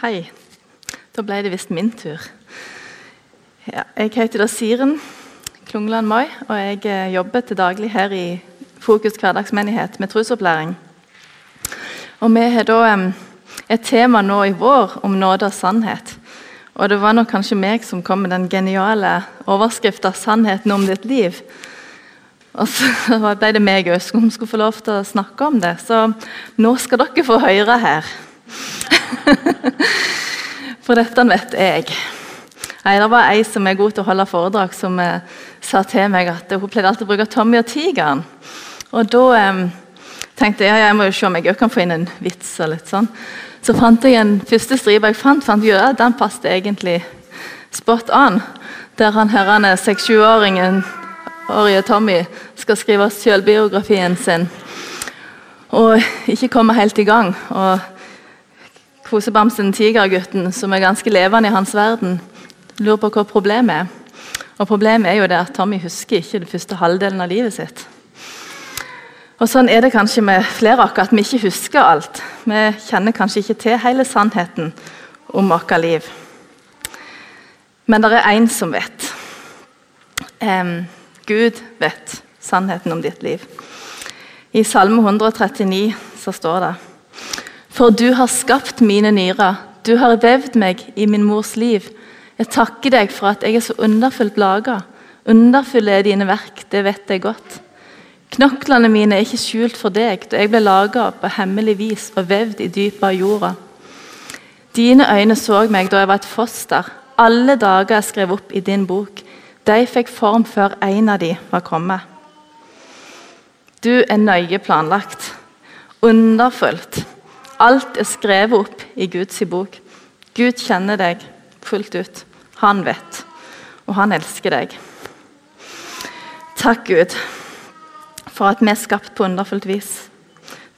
Hei. Da ble det visst min tur. Ja, jeg heter da Siren Klungland Moi, og jeg eh, jobber til daglig her i Fokus hverdagsmenighet med trosopplæring. Og Vi har da et tema nå i vår om nåde og sannhet. Og Det var nok kanskje meg som kom med den geniale overskrifta 'Sannheten om ditt liv'. Og så ble det meg òg som skulle få lov til å snakke om det. Så nå skal dere få høre her. For dette vet jeg. Nei, Det var ei som er god til å holde foredrag, som eh, sa til meg at hun pleide alltid å bruke Tommy og tigeren. Og da eh, tenkte jeg ja, jeg må jo se om jeg kan få inn en vits. og litt sånn. Så fant jeg en første stripe jeg fant, fant ja, den passet egentlig spot on. Der han hørende seks-sjuåringen årige Tommy skal skrive selvbiografien sin. Og ikke komme helt i gang. Og kosebamsen Tigergutten, som er ganske levende i hans verden, lurer på hva problemet er. Og Problemet er jo det at Tommy husker ikke den første halvdelen av livet sitt. Og Sånn er det kanskje med flere av oss, at vi ikke husker alt. Vi kjenner kanskje ikke til hele sannheten om vårt liv. Men det er én som vet. Um, Gud vet sannheten om ditt liv. I Salme 139 så står det For du har skapt mine nyrer, du har vevd meg i min mors liv. Jeg takker deg for at jeg er så underfullt laga. Underfulle er dine verk, det vet jeg godt. Knoklene mine er ikke skjult for deg, da jeg ble laga på hemmelig vis og vevd i dypet av jorda. Dine øyne så meg da jeg var et foster. Alle dager er skrevet opp i din bok. De fikk form før en av de var kommet. Du er nøye planlagt, underfullt. Alt er skrevet opp i Guds bok. Gud kjenner deg fullt ut. Han vet, og han elsker deg. Takk, Gud, for at vi er skapt på underfullt vis.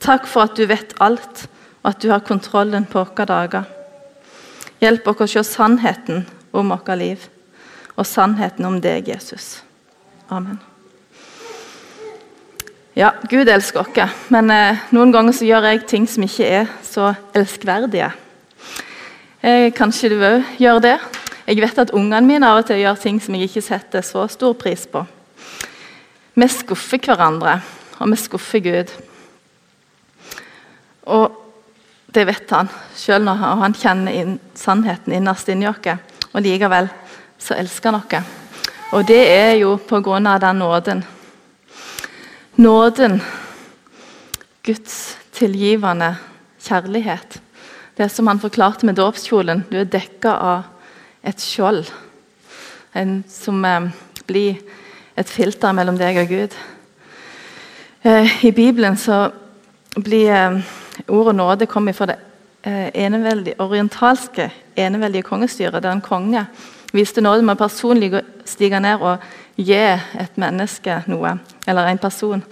Takk for at du vet alt, og at du har kontrollen på våre dager. Hjelp oss å se sannheten om vårt liv, og sannheten om deg, Jesus. Amen. Ja, Gud elsker oss, men eh, noen ganger så gjør jeg ting som ikke er så elskverdige. Eh, kanskje du òg gjør det? Jeg vet at ungene mine av og til gjør ting som jeg ikke setter så stor pris på. Vi skuffer hverandre, og vi skuffer Gud. Og det vet han, selv når han kjenner inn sannheten innerst inni oss. Og likevel så elsker han oss. Og det er jo på grunn av den nåden. Nåden, Guds tilgivende kjærlighet. Det som han forklarte med dåpskjolen. Du er dekka av et skjold en, som eh, blir et filter mellom deg og Gud. Eh, I Bibelen så blir eh, ordet nåde kommet fra det eh, eneveldige, orientalske eneveldige kongestyret, der en konge viste nåde med personlig å stige ned og gi et menneske noe, eller en person,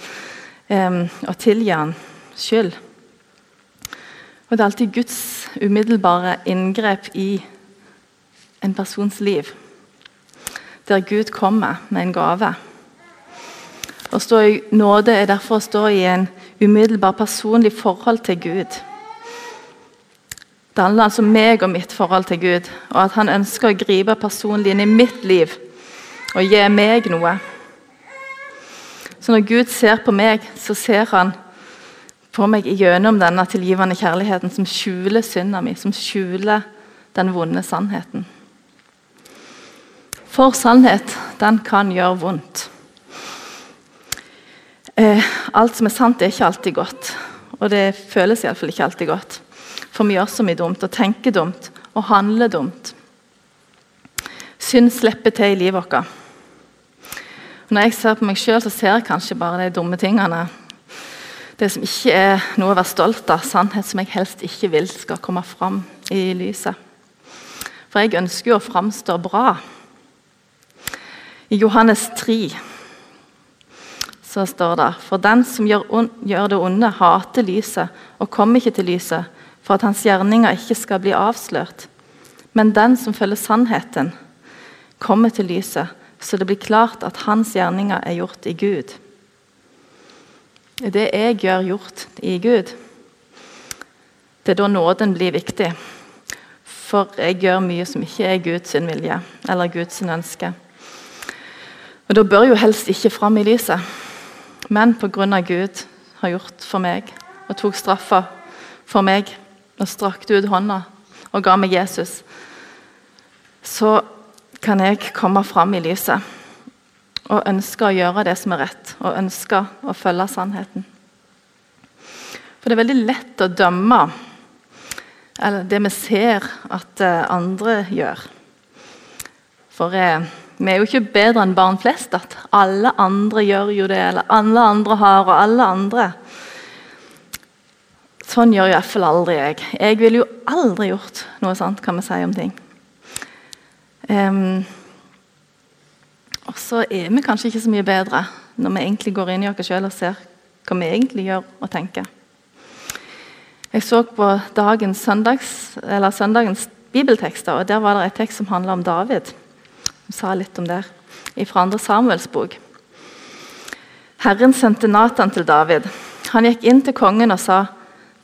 um, og tilgi han skyld. Og Det er alltid Guds umiddelbare inngrep i en persons liv der Gud kommer med en gave. Å stå i nåde er derfor å stå i en umiddelbar personlig forhold til Gud. Det handler altså om meg og mitt forhold til Gud, og at han ønsker å gripe personlig inn i mitt liv og gi meg noe. Så når Gud ser på meg, så ser han på meg gjennom denne tilgivende kjærligheten som skjuler synda mi, som skjuler den vonde sannheten. For sannhet, den kan gjøre vondt. Eh, alt som er sant, er ikke alltid godt. Og det føles iallfall ikke alltid godt. For vi gjør så mye dumt, og tenker dumt, og handler dumt. Synd slipper til i livet vårt. Når jeg ser på meg sjøl, ser jeg kanskje bare de dumme tingene. Det som ikke er noe å være stolt av, sannhet som jeg helst ikke vil skal komme fram i lyset. For jeg ønsker jo å framstå bra. I Johannes 3 så står det For den som gjør, gjør, det onde, hater lyset og kommer ikke til lyset, for at hans gjerninger ikke skal bli avslørt. Men den som følger sannheten, kommer til lyset, så det blir klart at hans gjerninger er gjort i Gud. Det jeg gjør, gjort i Gud. Det er da nåden blir viktig. For jeg gjør mye som ikke er Guds vilje eller Guds ønske. Og Da bør jo helst ikke fram i lyset. Men pga. Gud har gjort for meg og tok straffa for meg og strakte ut hånda og ga meg Jesus, så kan jeg komme fram i lyset og ønske å gjøre det som er rett, og ønske å følge sannheten. For det er veldig lett å dømme eller det vi ser at eh, andre gjør. For eh, vi er jo ikke bedre enn barn flest. At alle andre gjør jo det, eller alle andre har, og alle andre. Sånn gjør iallfall aldri jeg. Jeg ville jo aldri gjort noe sånt, kan vi si om ting. Um, og så er vi kanskje ikke så mye bedre når vi egentlig går inn i oss sjøl og ser hva vi egentlig gjør og tenker. Jeg så på dagens søndags, søndagens bibeltekster, og der var det et tekst som handla om David. Hun sa litt om det fra andre Samuels bok. Herren sendte Natan til David. Han gikk inn til kongen og sa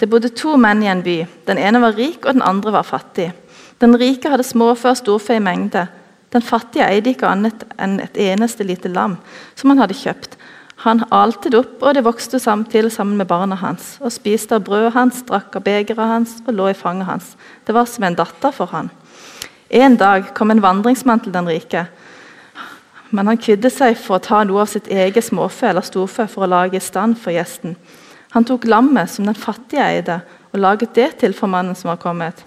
det bodde to menn i en by. Den ene var rik, og den andre var fattig. Den rike hadde småfe og storfe i mengde. Den fattige eide ikke annet enn et eneste lite lam som han hadde kjøpt. Han alte det opp, og det vokste samtidig sammen med barna hans. Og spiste av brødet hans, drakk av begeret hans og lå i fanget hans. Det var som en datter for han. En dag kom en vandringsmann til den rike. Men han kvidde seg for å ta noe av sitt eget småfe eller storfe for å lage i stand for gjesten. Han tok lammet som den fattige eide, og laget det til for mannen som var kommet.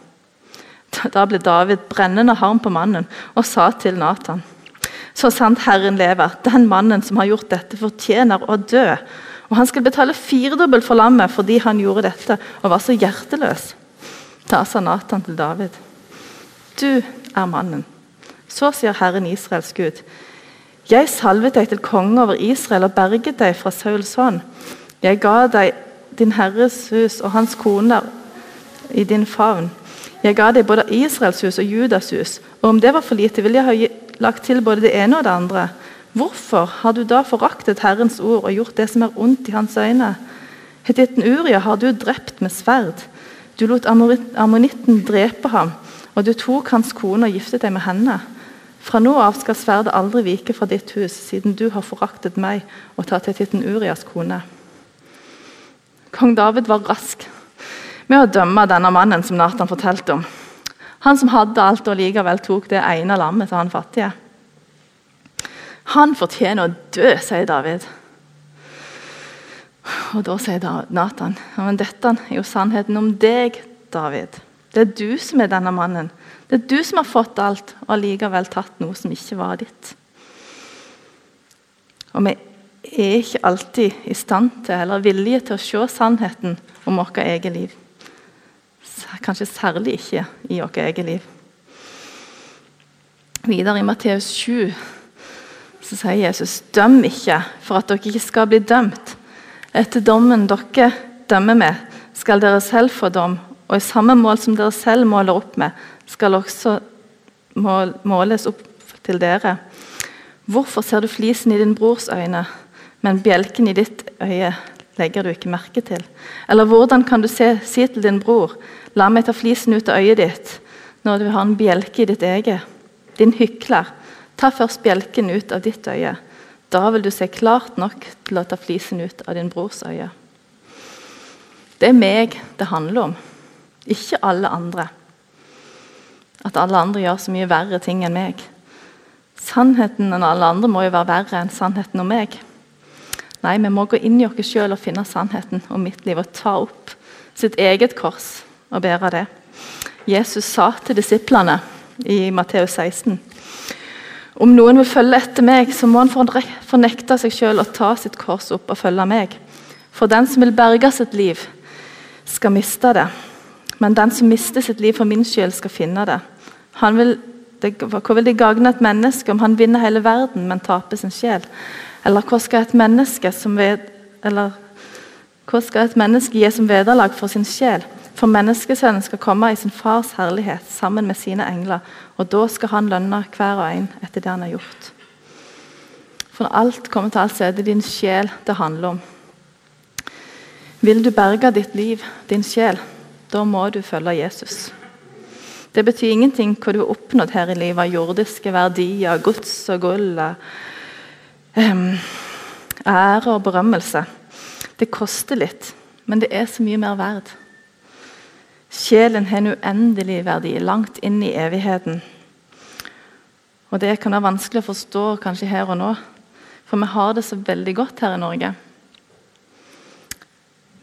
Da ble David brennende harm på mannen og sa til Nathan så sant Herren lever, den mannen som har gjort dette, fortjener å dø. Og han skal betale firedobbelt for lammet fordi han gjorde dette og var så hjerteløs. Da sa Nathan til David, du er mannen. Så sier Herren Israels Gud, jeg salvet deg til konge over Israel og berget deg fra Sauls hånd. Jeg ga deg din herres hus og hans koner i din favn. Jeg ga deg både Israels hus og Judas hus, og om det var for lite, ville jeg ha lagt til både det ene og det andre. Hvorfor har du da foraktet Herrens ord og gjort det som er ondt i hans øyne? Hetitten Uria har du drept med sverd. Du lot ammonitten drepe ham, og du tok hans kone og giftet deg med henne. Fra nå av skal sverdet aldri vike fra ditt hus, siden du har foraktet meg og tatt hetitten Urias kone. Kong David var rask med å dømme denne mannen som Nathan fortalte om. Han som hadde alt og likevel tok det ene lammet til han fattige. Han fortjener å dø, sier David. Og Da sier Nathan men dette er jo sannheten om deg, David. Det er du som er denne mannen. Det er du som har fått alt, og likevel tatt noe som ikke var ditt. Og vi er ikke alltid i stand til eller villige til å se sannheten om vårt eget liv. Kanskje særlig ikke i vårt eget liv. Videre i Matteus 7 så sier Jesus.: Døm ikke for at dere ikke skal bli dømt. Etter dommen dere dømmer med, skal dere selv få dom. Og i samme mål som dere selv måler opp med, skal også måles opp til dere. Hvorfor ser du flisen i din brors øyne, men bjelken i ditt øye legger du ikke merke til? Eller hvordan kan du se, si til din bror La meg ta flisen ut av øyet ditt når du har en bjelke i ditt eget. Din hykler, ta først bjelken ut av ditt øye. Da vil du se klart nok til å ta flisen ut av din brors øye. Det er meg det handler om, ikke alle andre. At alle andre gjør så mye verre ting enn meg. Sannheten enn alle andre må jo være verre enn sannheten om meg. Nei, vi må gå inn i oss sjøl og finne sannheten om mitt liv og ta opp sitt eget kors og bære det. Jesus sa til disiplene i Matteus 16 om noen vil følge etter meg, så må han fornekte seg selv og ta sitt kors opp og følge meg. For den som vil berge sitt liv, skal miste det. Men den som mister sitt liv for min skyld, skal finne det. Vil, det Hvor vil det gagne et menneske om han vinner hele verden, men taper sin sjel? Eller hva skal et menneske, ved, eller, hva skal et menneske gi som vederlag for sin sjel? For menneskesønnen skal komme i sin fars herlighet sammen med sine engler, og da skal han lønne hver og en etter det han har gjort. For når alt kommer til alt, så er det din sjel det handler om. Vil du berge ditt liv, din sjel, da må du følge Jesus. Det betyr ingenting hva du har oppnådd her i livet av jordiske verdier, gods og gull, ære og berømmelse. Det koster litt, men det er så mye mer verd. Sjelen har en uendelig verdi langt inn i evigheten. Og Det kan være vanskelig å forstå kanskje her og nå, for vi har det så veldig godt her i Norge.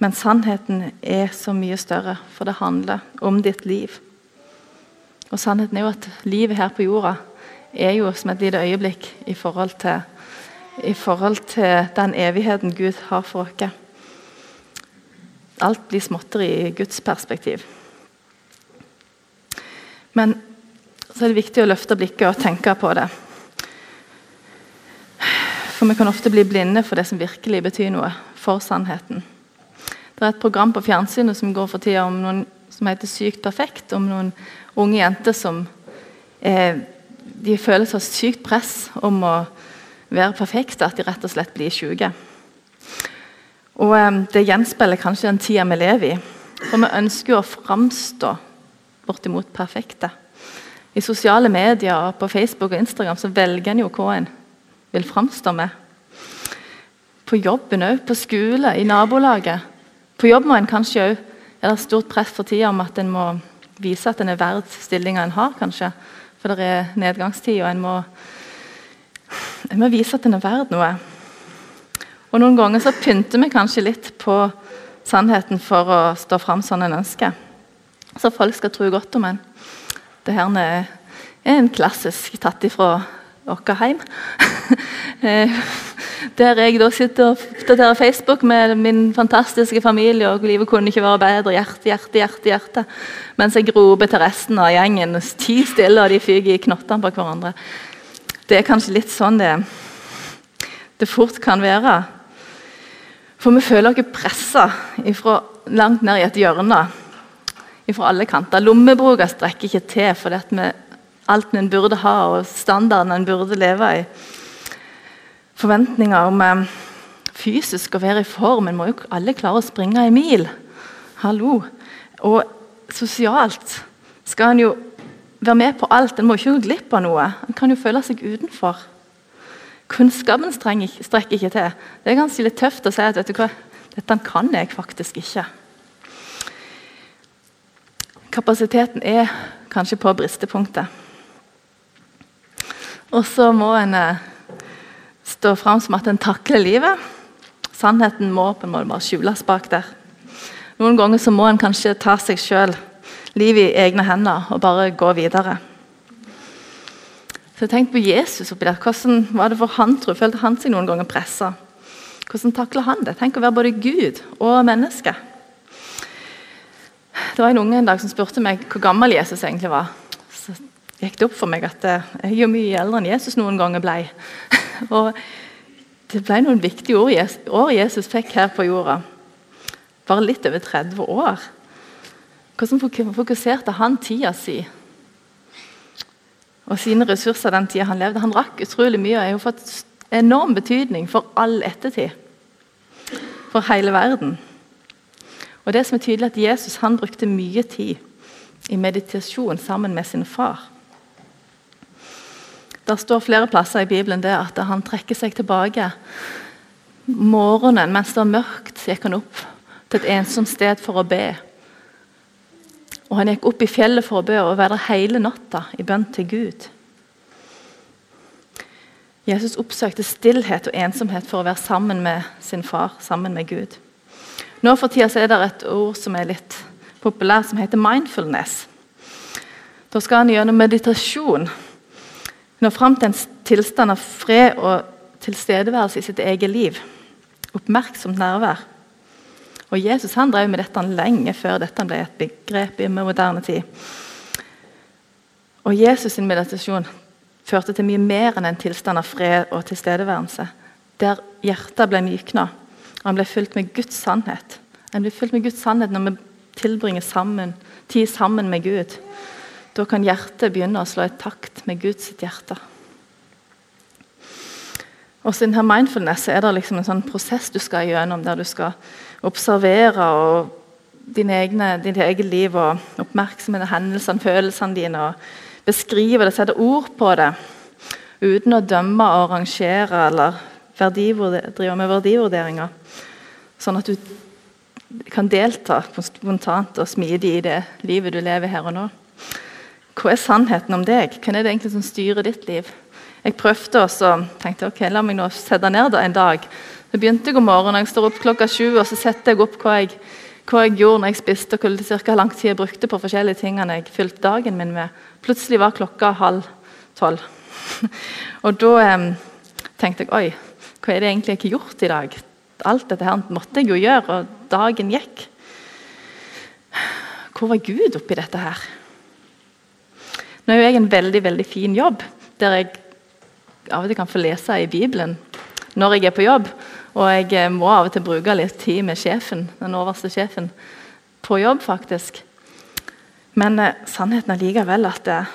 Men sannheten er så mye større, for det handler om ditt liv. Og Sannheten er jo at livet her på jorda er jo som et lite øyeblikk i forhold til, i forhold til den evigheten Gud har for oss. Alt blir småtteri i Guds perspektiv. Men så er det viktig å løfte blikket og tenke på det. For vi kan ofte bli blinde for det som virkelig betyr noe for sannheten. Det er et program på fjernsynet som går for tida om noen som heter Sykt perfekt. Om noen unge jenter som eh, de føler så sykt press om å være perfekte at de rett og slett blir syke. Og eh, Det gjenspeiler kanskje den tida vi lever i. For vi ønsker jo å framstå bortimot perfekte. I sosiale medier, på Facebook og Instagram så velger en jo hva en vil framstå med. På jobben òg, på skole, i nabolaget. På jobb må en kanskje òg er det stort press for tida om at en må vise at en er verdt stillinga en har, kanskje. For det er nedgangstid, og en må, en må vise at den er verd noe. Og Noen ganger så pynter vi kanskje litt på sannheten for å stå fram sånn en ønsker. Så folk skal tro godt om en. Det her er en klassisk tatt ifra vårt hjem. Eh, der jeg da sitter og oppdaterer Facebook med min fantastiske familie, og livet kunne ikke være bedre. Hjerte, hjerte, hjerte. hjerte. Mens jeg roper til resten av gjengen. Ti stille, og de fyker i knottene på hverandre. Det er kanskje litt sånn det, det fort kan være. For vi føler oss pressa langt ned i et hjørne fra alle kanter. Lommeboka strekker ikke til for alt en burde ha, og standarden en burde leve i forventninger om eh, fysisk å være i form. En må jo alle klare å springe en mil. Hallo. Og sosialt skal en jo være med på alt. En må ikke gå glipp av noe. En kan jo føle seg utenfor. Kunnskapen strekker ikke til. Det er ganske litt tøft å si at vet du hva, dette kan jeg faktisk ikke. Kapasiteten er kanskje på bristepunktet. Og så må en eh, stå fram som at en takler livet. Sannheten må på en måte bare skjules bak der. Noen ganger så må en kanskje ta seg sjøl, livet i egne hender, og bare gå videre. Så Tenk på Jesus oppi der. Hvordan var det for han, jeg, Følte han seg noen ganger pressa? Hvordan takla han det? Tenk å være både Gud og menneske. Det var en unge en dag som spurte meg hvor gammel Jesus egentlig var. Så gikk det opp for meg at jeg er jo mye eldre enn Jesus noen ganger ble. Og det ble noen viktige år Jesus fikk her på jorda. Bare litt over 30 år. Hvordan fokuserte han tida si? Og sine ressurser den tida han levde. Han rakk utrolig mye og har fått enorm betydning for all ettertid. For hele verden. Og det som er tydelig at Jesus han brukte mye tid i meditasjon sammen med sin far. Der står flere plasser i Bibelen det at han trekker seg tilbake. Morgenen mens det var mørkt, gikk han opp til et ensomt sted for å be. Og Han gikk opp i fjellet for å be og være der hele natta i bønn til Gud. Jesus oppsøkte stillhet og ensomhet for å være sammen med sin far, sammen med Gud. Nå for tida er det et ord som er litt populært, som heter mindfulness. Da skal han gjennom meditasjon Nå fram til en tilstand av fred og tilstedeværelse i sitt eget liv. Oppmerksomt nærvær. Og Jesus han drev med dette lenge før dette ble et begrep i moderne tid. Og Jesus' sin meditasjon førte til mye mer enn en tilstand av fred og tilstedeværelse. Der hjertet ble mykna, han ble fylt med Guds sannhet. Han blir fylt med Guds sannhet når vi tilbringer sammen, tid sammen med Gud. Da kan hjertet begynne å slå i takt med Guds hjerte. Også i denne mindfulness er det liksom en sånn prosess du skal gjennom, der du skal observere og din egne, ditt eget liv og oppmerksomheten, hendelsene, følelsene dine. og Beskrive det, sette ord på det. Uten å dømme og rangere eller drive med verdivurderinger. Sånn at du kan delta spontant og smidig i det livet du lever her og nå. Hva er sannheten om deg? Hvem er det egentlig som styrer ditt liv? Jeg prøvde og så tenkte ok, la meg nå sette ned da en dag. Så begynte jeg om morgenen, jeg står opp klokka sju og så setter jeg opp hva jeg, hva jeg gjorde når jeg spiste, og hvor lang tid jeg brukte på forskjellige tingene jeg fylte dagen min med. Plutselig var klokka halv tolv. og da eh, tenkte jeg oi, hva er det egentlig jeg har gjort i dag? Alt dette her måtte jeg jo gjøre, og dagen gikk. Hvor var Gud oppi dette her? Nå er jeg en veldig veldig fin jobb, der jeg av og til kan få lese i Bibelen når jeg er på jobb. Og jeg eh, må av og til bruke litt tid med sjefen, den overste sjefen på jobb, faktisk. Men eh, sannheten er likevel at eh,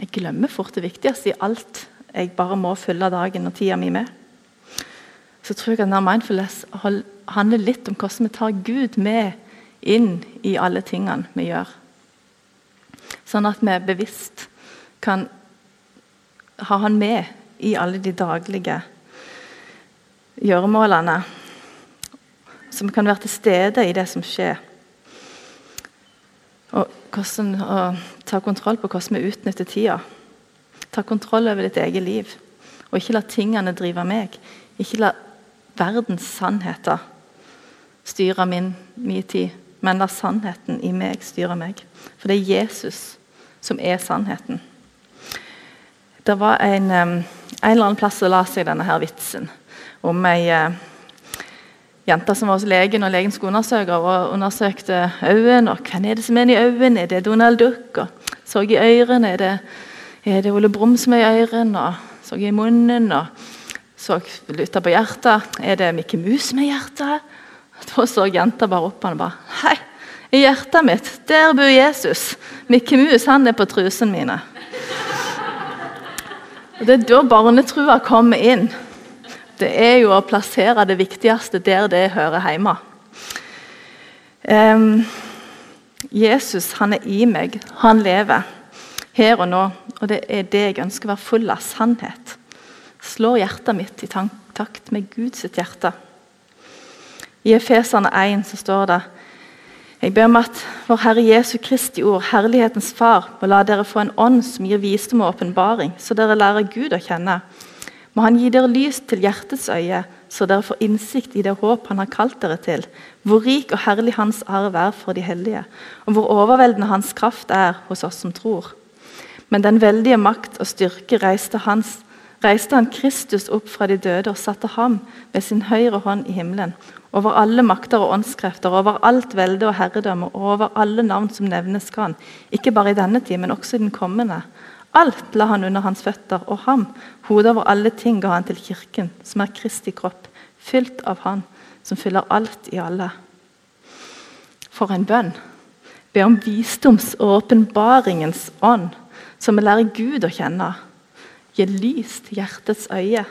jeg glemmer fort det viktigste i alt jeg bare må fylle dagen og tida mi med. Så tror jeg at denne mindfulness handler litt om hvordan vi tar Gud med inn i alle tingene vi gjør. Sånn at vi bevisst kan ha han med i alle de daglige gjøremålene. Vi kan være til stede i det som skjer. Og, hvordan, å ta kontroll på hvordan vi utnytter tida. Ta kontroll over ditt eget liv. Og ikke la tingene drive meg. Ikke la verdens sannheter styre min, min tid, men la sannheten i meg styre meg. For det er Jesus som er sannheten. Det var en, en eller annen plass leste seg denne her vitsen om ei eh, jente som var hos legen, og legen skulle undersøke og undersøkte øynene. og Hvem er det som er i øynene? Er det Donald Duck? Og så i ørene. Er det, er det Ole Brumm som er i ørene? Og så i munnen. og så lytta på hjertet. Er det Mikke Mus som er i hjertet? Da så jenta bare opp og bare Hei, i hjertet mitt, der bor Jesus. Mikke Mus han er på trusene mine. Og Det er da barnetrua kommer inn. Det er jo å plassere det viktigste der det hører hjemme. Um, Jesus han er i meg. Han lever her og nå. Og det er det jeg ønsker å være full av sannhet. Slår hjertet mitt i takt med Guds hjerte. I Efesene 1 så står det jeg ber om at vår Herre Jesu Kristi ord, Herlighetens Far, må la dere få en ånd som gir visdom og åpenbaring, så dere lærer Gud å kjenne. Må Han gi dere lys til hjertets øye, så dere får innsikt i det håp Han har kalt dere til, hvor rik og herlig Hans arv er for de hellige, og hvor overveldende Hans kraft er hos oss som tror. Men den veldige makt og styrke reiste, hans, reiste han Kristus opp fra de døde og satte ham ved sin høyre hånd i himmelen over alle makter og åndskrefter, over alt velde og herredømme, og over alle navn som nevnes kan, ikke bare i denne tid, men også i den kommende. Alt la han under hans føtter, og ham, hodet over alle ting, ga han til kirken, som er Kristi kropp, fylt av Han som fyller alt i alle. For en bønn! Be om visdoms- og åpenbaringens ånd, som vi lærer Gud å kjenne. Gi lys til hjertets øye.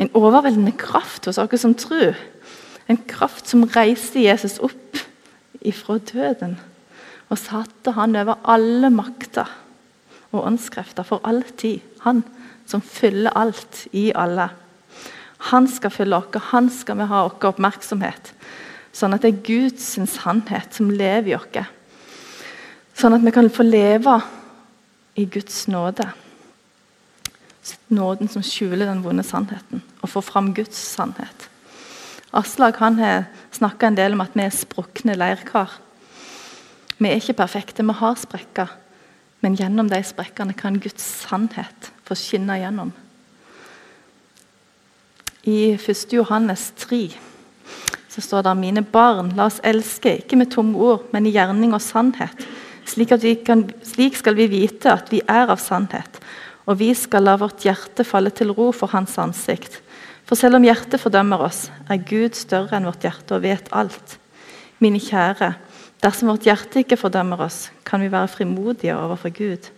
En overveldende kraft hos oss som tror en kraft som reiste Jesus opp ifra døden og satte han over alle makter og åndskrefter for all tid. Han som fyller alt i alle. Han skal fylle oss, han skal vi ha vår oppmerksomhet. Sånn at det er Guds sannhet som lever i oss. Sånn at vi kan få leve i Guds nåde. Nåden som skjuler den vonde sannheten, og få fram Guds sannhet. Aslak han har snakka en del om at vi er sprukne leirkar. Vi er ikke perfekte, vi har sprekker. Men gjennom de sprekkene kan Guds sannhet få skinne gjennom. I 1. Johannes 3 så står det mine barn, la oss elske, ikke med tomme ord, men i gjerning og sannhet. Slik, kan, slik skal vi vite at vi er av sannhet, og vi skal la vårt hjerte falle til ro for Hans ansikt. For selv om hjertet fordømmer oss, er Gud større enn vårt hjerte og vet alt. Mine kjære, dersom vårt hjerte ikke fordømmer oss, kan vi være frimodige overfor Gud.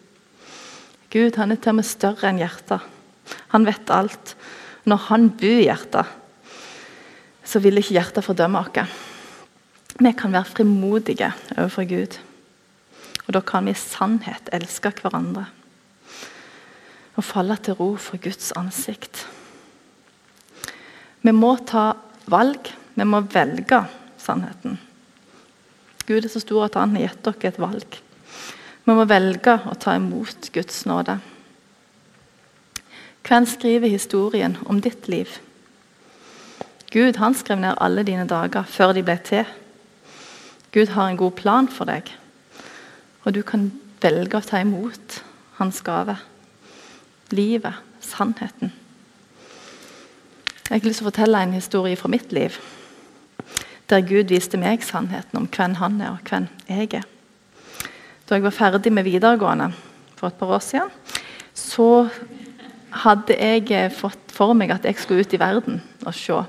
Gud han er til og med større enn hjertet. Han vet alt. Når han bor i hjertet, så vil ikke hjertet fordømme oss. Vi kan være frimodige overfor Gud. Og Da kan vi i sannhet elske hverandre og falle til ro for Guds ansikt. Vi må ta valg. Vi må velge sannheten. Gud er så stor at han har gitt dere et valg. Vi må velge å ta imot Guds nåde. Hvem skriver historien om ditt liv? Gud han skrev ned alle dine dager før de ble til. Gud har en god plan for deg, og du kan velge å ta imot hans gave. Livet, sannheten. Jeg har lyst til å fortelle en historie fra mitt liv. Der Gud viste meg sannheten om hvem han er, og hvem jeg er. Da jeg var ferdig med videregående for et par år siden, så hadde jeg fått for meg at jeg skulle ut i verden og se.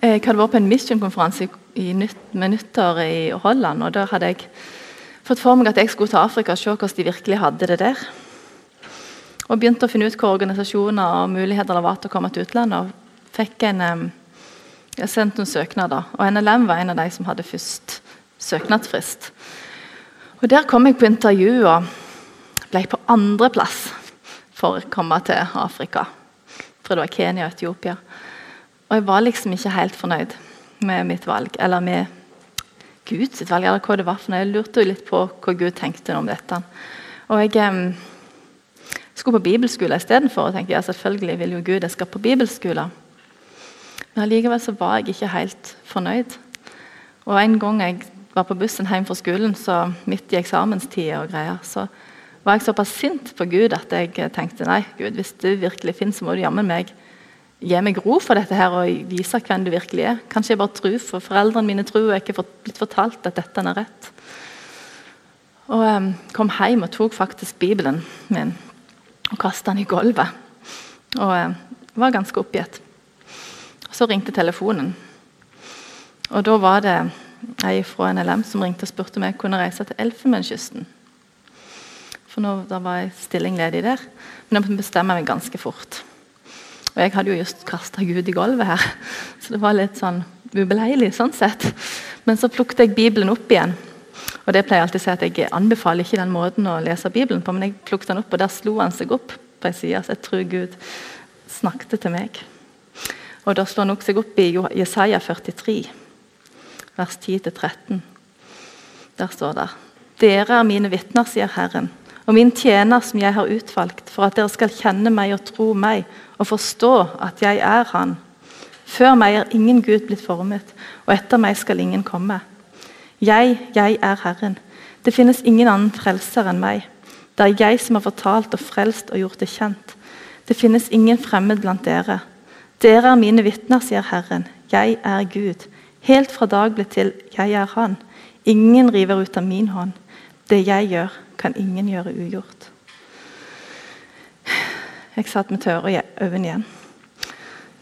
Jeg hadde vært på en Mission-konferanse med nyttår i Holland. og Da hadde jeg fått for meg at jeg skulle til Afrika og se hvordan de virkelig hadde det der. Og begynte å finne ut hva organisasjoner og muligheter det var til å komme til utlandet. og fikk en, Jeg sendte noen søknader, og NLM var en av de som hadde først søknadsfrist. Og Der kom jeg på intervju og ble på andreplass for å komme til Afrika. For det var Kenya og Etiopia. Og jeg var liksom ikke helt fornøyd med mitt valg, eller med Guds valg, eller hva det var. for noe. Jeg lurte litt på hva Gud tenkte om dette. Og jeg skulle på bibelskole istedenfor. Og tenkte ja, selvfølgelig vil jo Gud jeg skal på bibelskole. Men allikevel så var jeg ikke helt fornøyd. Og En gang jeg var på bussen hjem fra skolen, så midt i eksamenstida og greier, så var jeg såpass sint på Gud at jeg tenkte nei, Gud, hvis du virkelig finnes, så må du jammen meg gi meg ro for dette her og vise hvem du virkelig er. Kanskje jeg bare tror, for foreldrene mine tror jeg ikke har blitt fortalt at dette er rett. Og um, kom hjem og tok faktisk Bibelen min og kasta den i gulvet. Og eh, var ganske oppgitt. Så ringte telefonen. Og da var det ei fra NLM som ringte og spurte om jeg kunne reise til Elfenbenskysten. For nå da var jeg stilling ledig der. Men jeg bestemmer meg ganske fort. Og jeg hadde jo just kasta Gud i gulvet her, så det var litt sånn ubeleilig sånn sett. Men så plukket jeg Bibelen opp igjen. Og det pleier jeg alltid å si at Jeg anbefaler ikke den måten å lese Bibelen på, men jeg plukket den opp, og der slo han seg opp på ei side. Jeg tror Gud snakket til meg. Og Da slår han også seg opp i Jesaja 43, vers 10-13. Der står det Dere er mine vitner, sier Herren, og min tjener som jeg har utvalgt, for at dere skal kjenne meg og tro meg og forstå at jeg er Han. Før meg er ingen Gud blitt formet, og etter meg skal ingen komme. Jeg, jeg er Herren. Det finnes ingen annen frelser enn meg. Det er jeg som har fortalt og frelst og gjort det kjent. Det finnes ingen fremmed blant dere. Dere er mine vitner, sier Herren. Jeg er Gud. Helt fra dag ble til, jeg er Han. Ingen river ut av min hånd. Det jeg gjør, kan ingen gjøre ugjort. Jeg satt med tørre øyne igjen.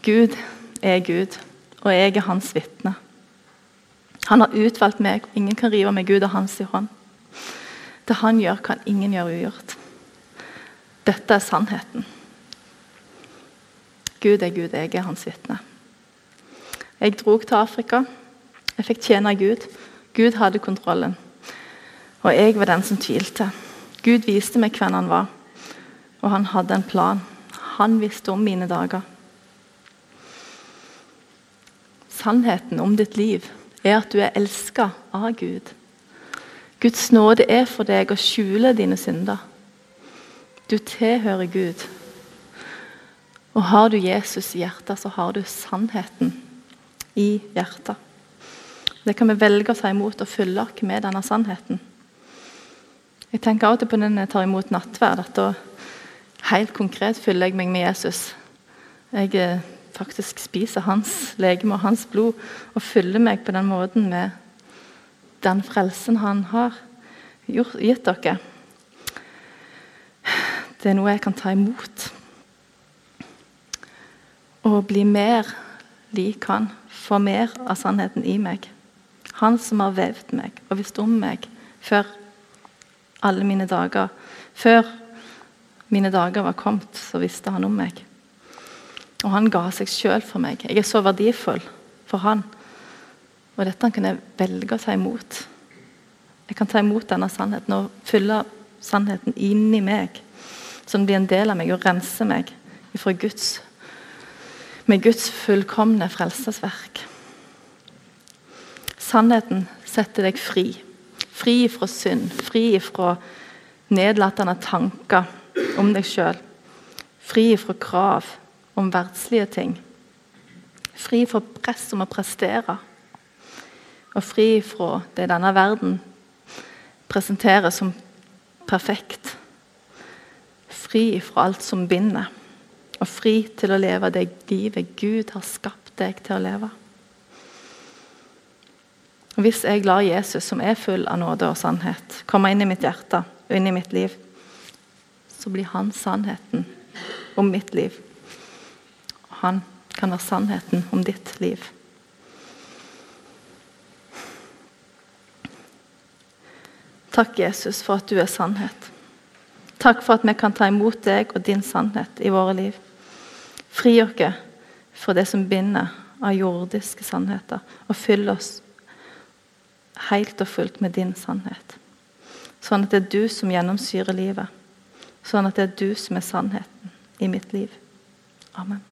Gud er Gud, og jeg er hans vitne. Han har utvalgt meg, ingen kan rive meg Gud av hans hånd. Det han gjør, kan ingen gjøre ugjort. Dette er sannheten. Gud er Gud, jeg er hans vitne. Jeg dro til Afrika. Jeg fikk tjene Gud. Gud hadde kontrollen. Og jeg var den som tvilte. Gud viste meg hvem han var. Og han hadde en plan. Han visste om mine dager. Sannheten om ditt liv er at du er elska av Gud. Guds nåde er for deg å skjule dine synder. Du tilhører Gud. Og har du Jesus i hjertet, så har du sannheten i hjertet. Det kan vi velge å ta imot og fylle oss med denne sannheten. Jeg tenker av og til på når jeg tar imot nattverd, at da Helt konkret fyller jeg meg med Jesus. Jeg eh, faktisk spiser hans legeme og hans blod og fyller meg på den måten med den frelsen han har gitt dere. Det er noe jeg kan ta imot. Og bli mer lik han, få mer av sannheten i meg. Han som har vevd meg og visst om meg før alle mine dager. Før mine dager var kommet, så visste han om meg. Og han ga seg sjøl for meg. Jeg er så verdifull for han. Og dette kan jeg velge å ta imot. Jeg kan ta imot denne sannheten og fylle sannheten inni meg, så den blir en del av meg og renser meg fra Guds med Guds fullkomne frelsesverk. Sannheten setter deg fri. Fri fra synd, fri fra nedlatende tanker om deg sjøl. Fri fra krav om verdslige ting. Fri fra press om å prestere. Og fri fra det denne verden presenterer som perfekt. Fri fra alt som binder, og fri til å leve det livet Gud har skapt deg til å leve. Hvis jeg lar Jesus, som er full av nåde og sannhet, komme inn i mitt hjerte og inn i mitt liv, så blir han sannheten om mitt liv. Han kan være sannheten om ditt liv. Takk, Jesus, for at du er sannhet. Takk for at vi kan ta imot deg og din sannhet i våre liv. Fri oss fra det som binder av jordiske sannheter, og fyll oss helt og fullt med din sannhet. Sånn at det er du som gjennomsyrer livet. Sånn at det er du som er sannheten i mitt liv. Amen.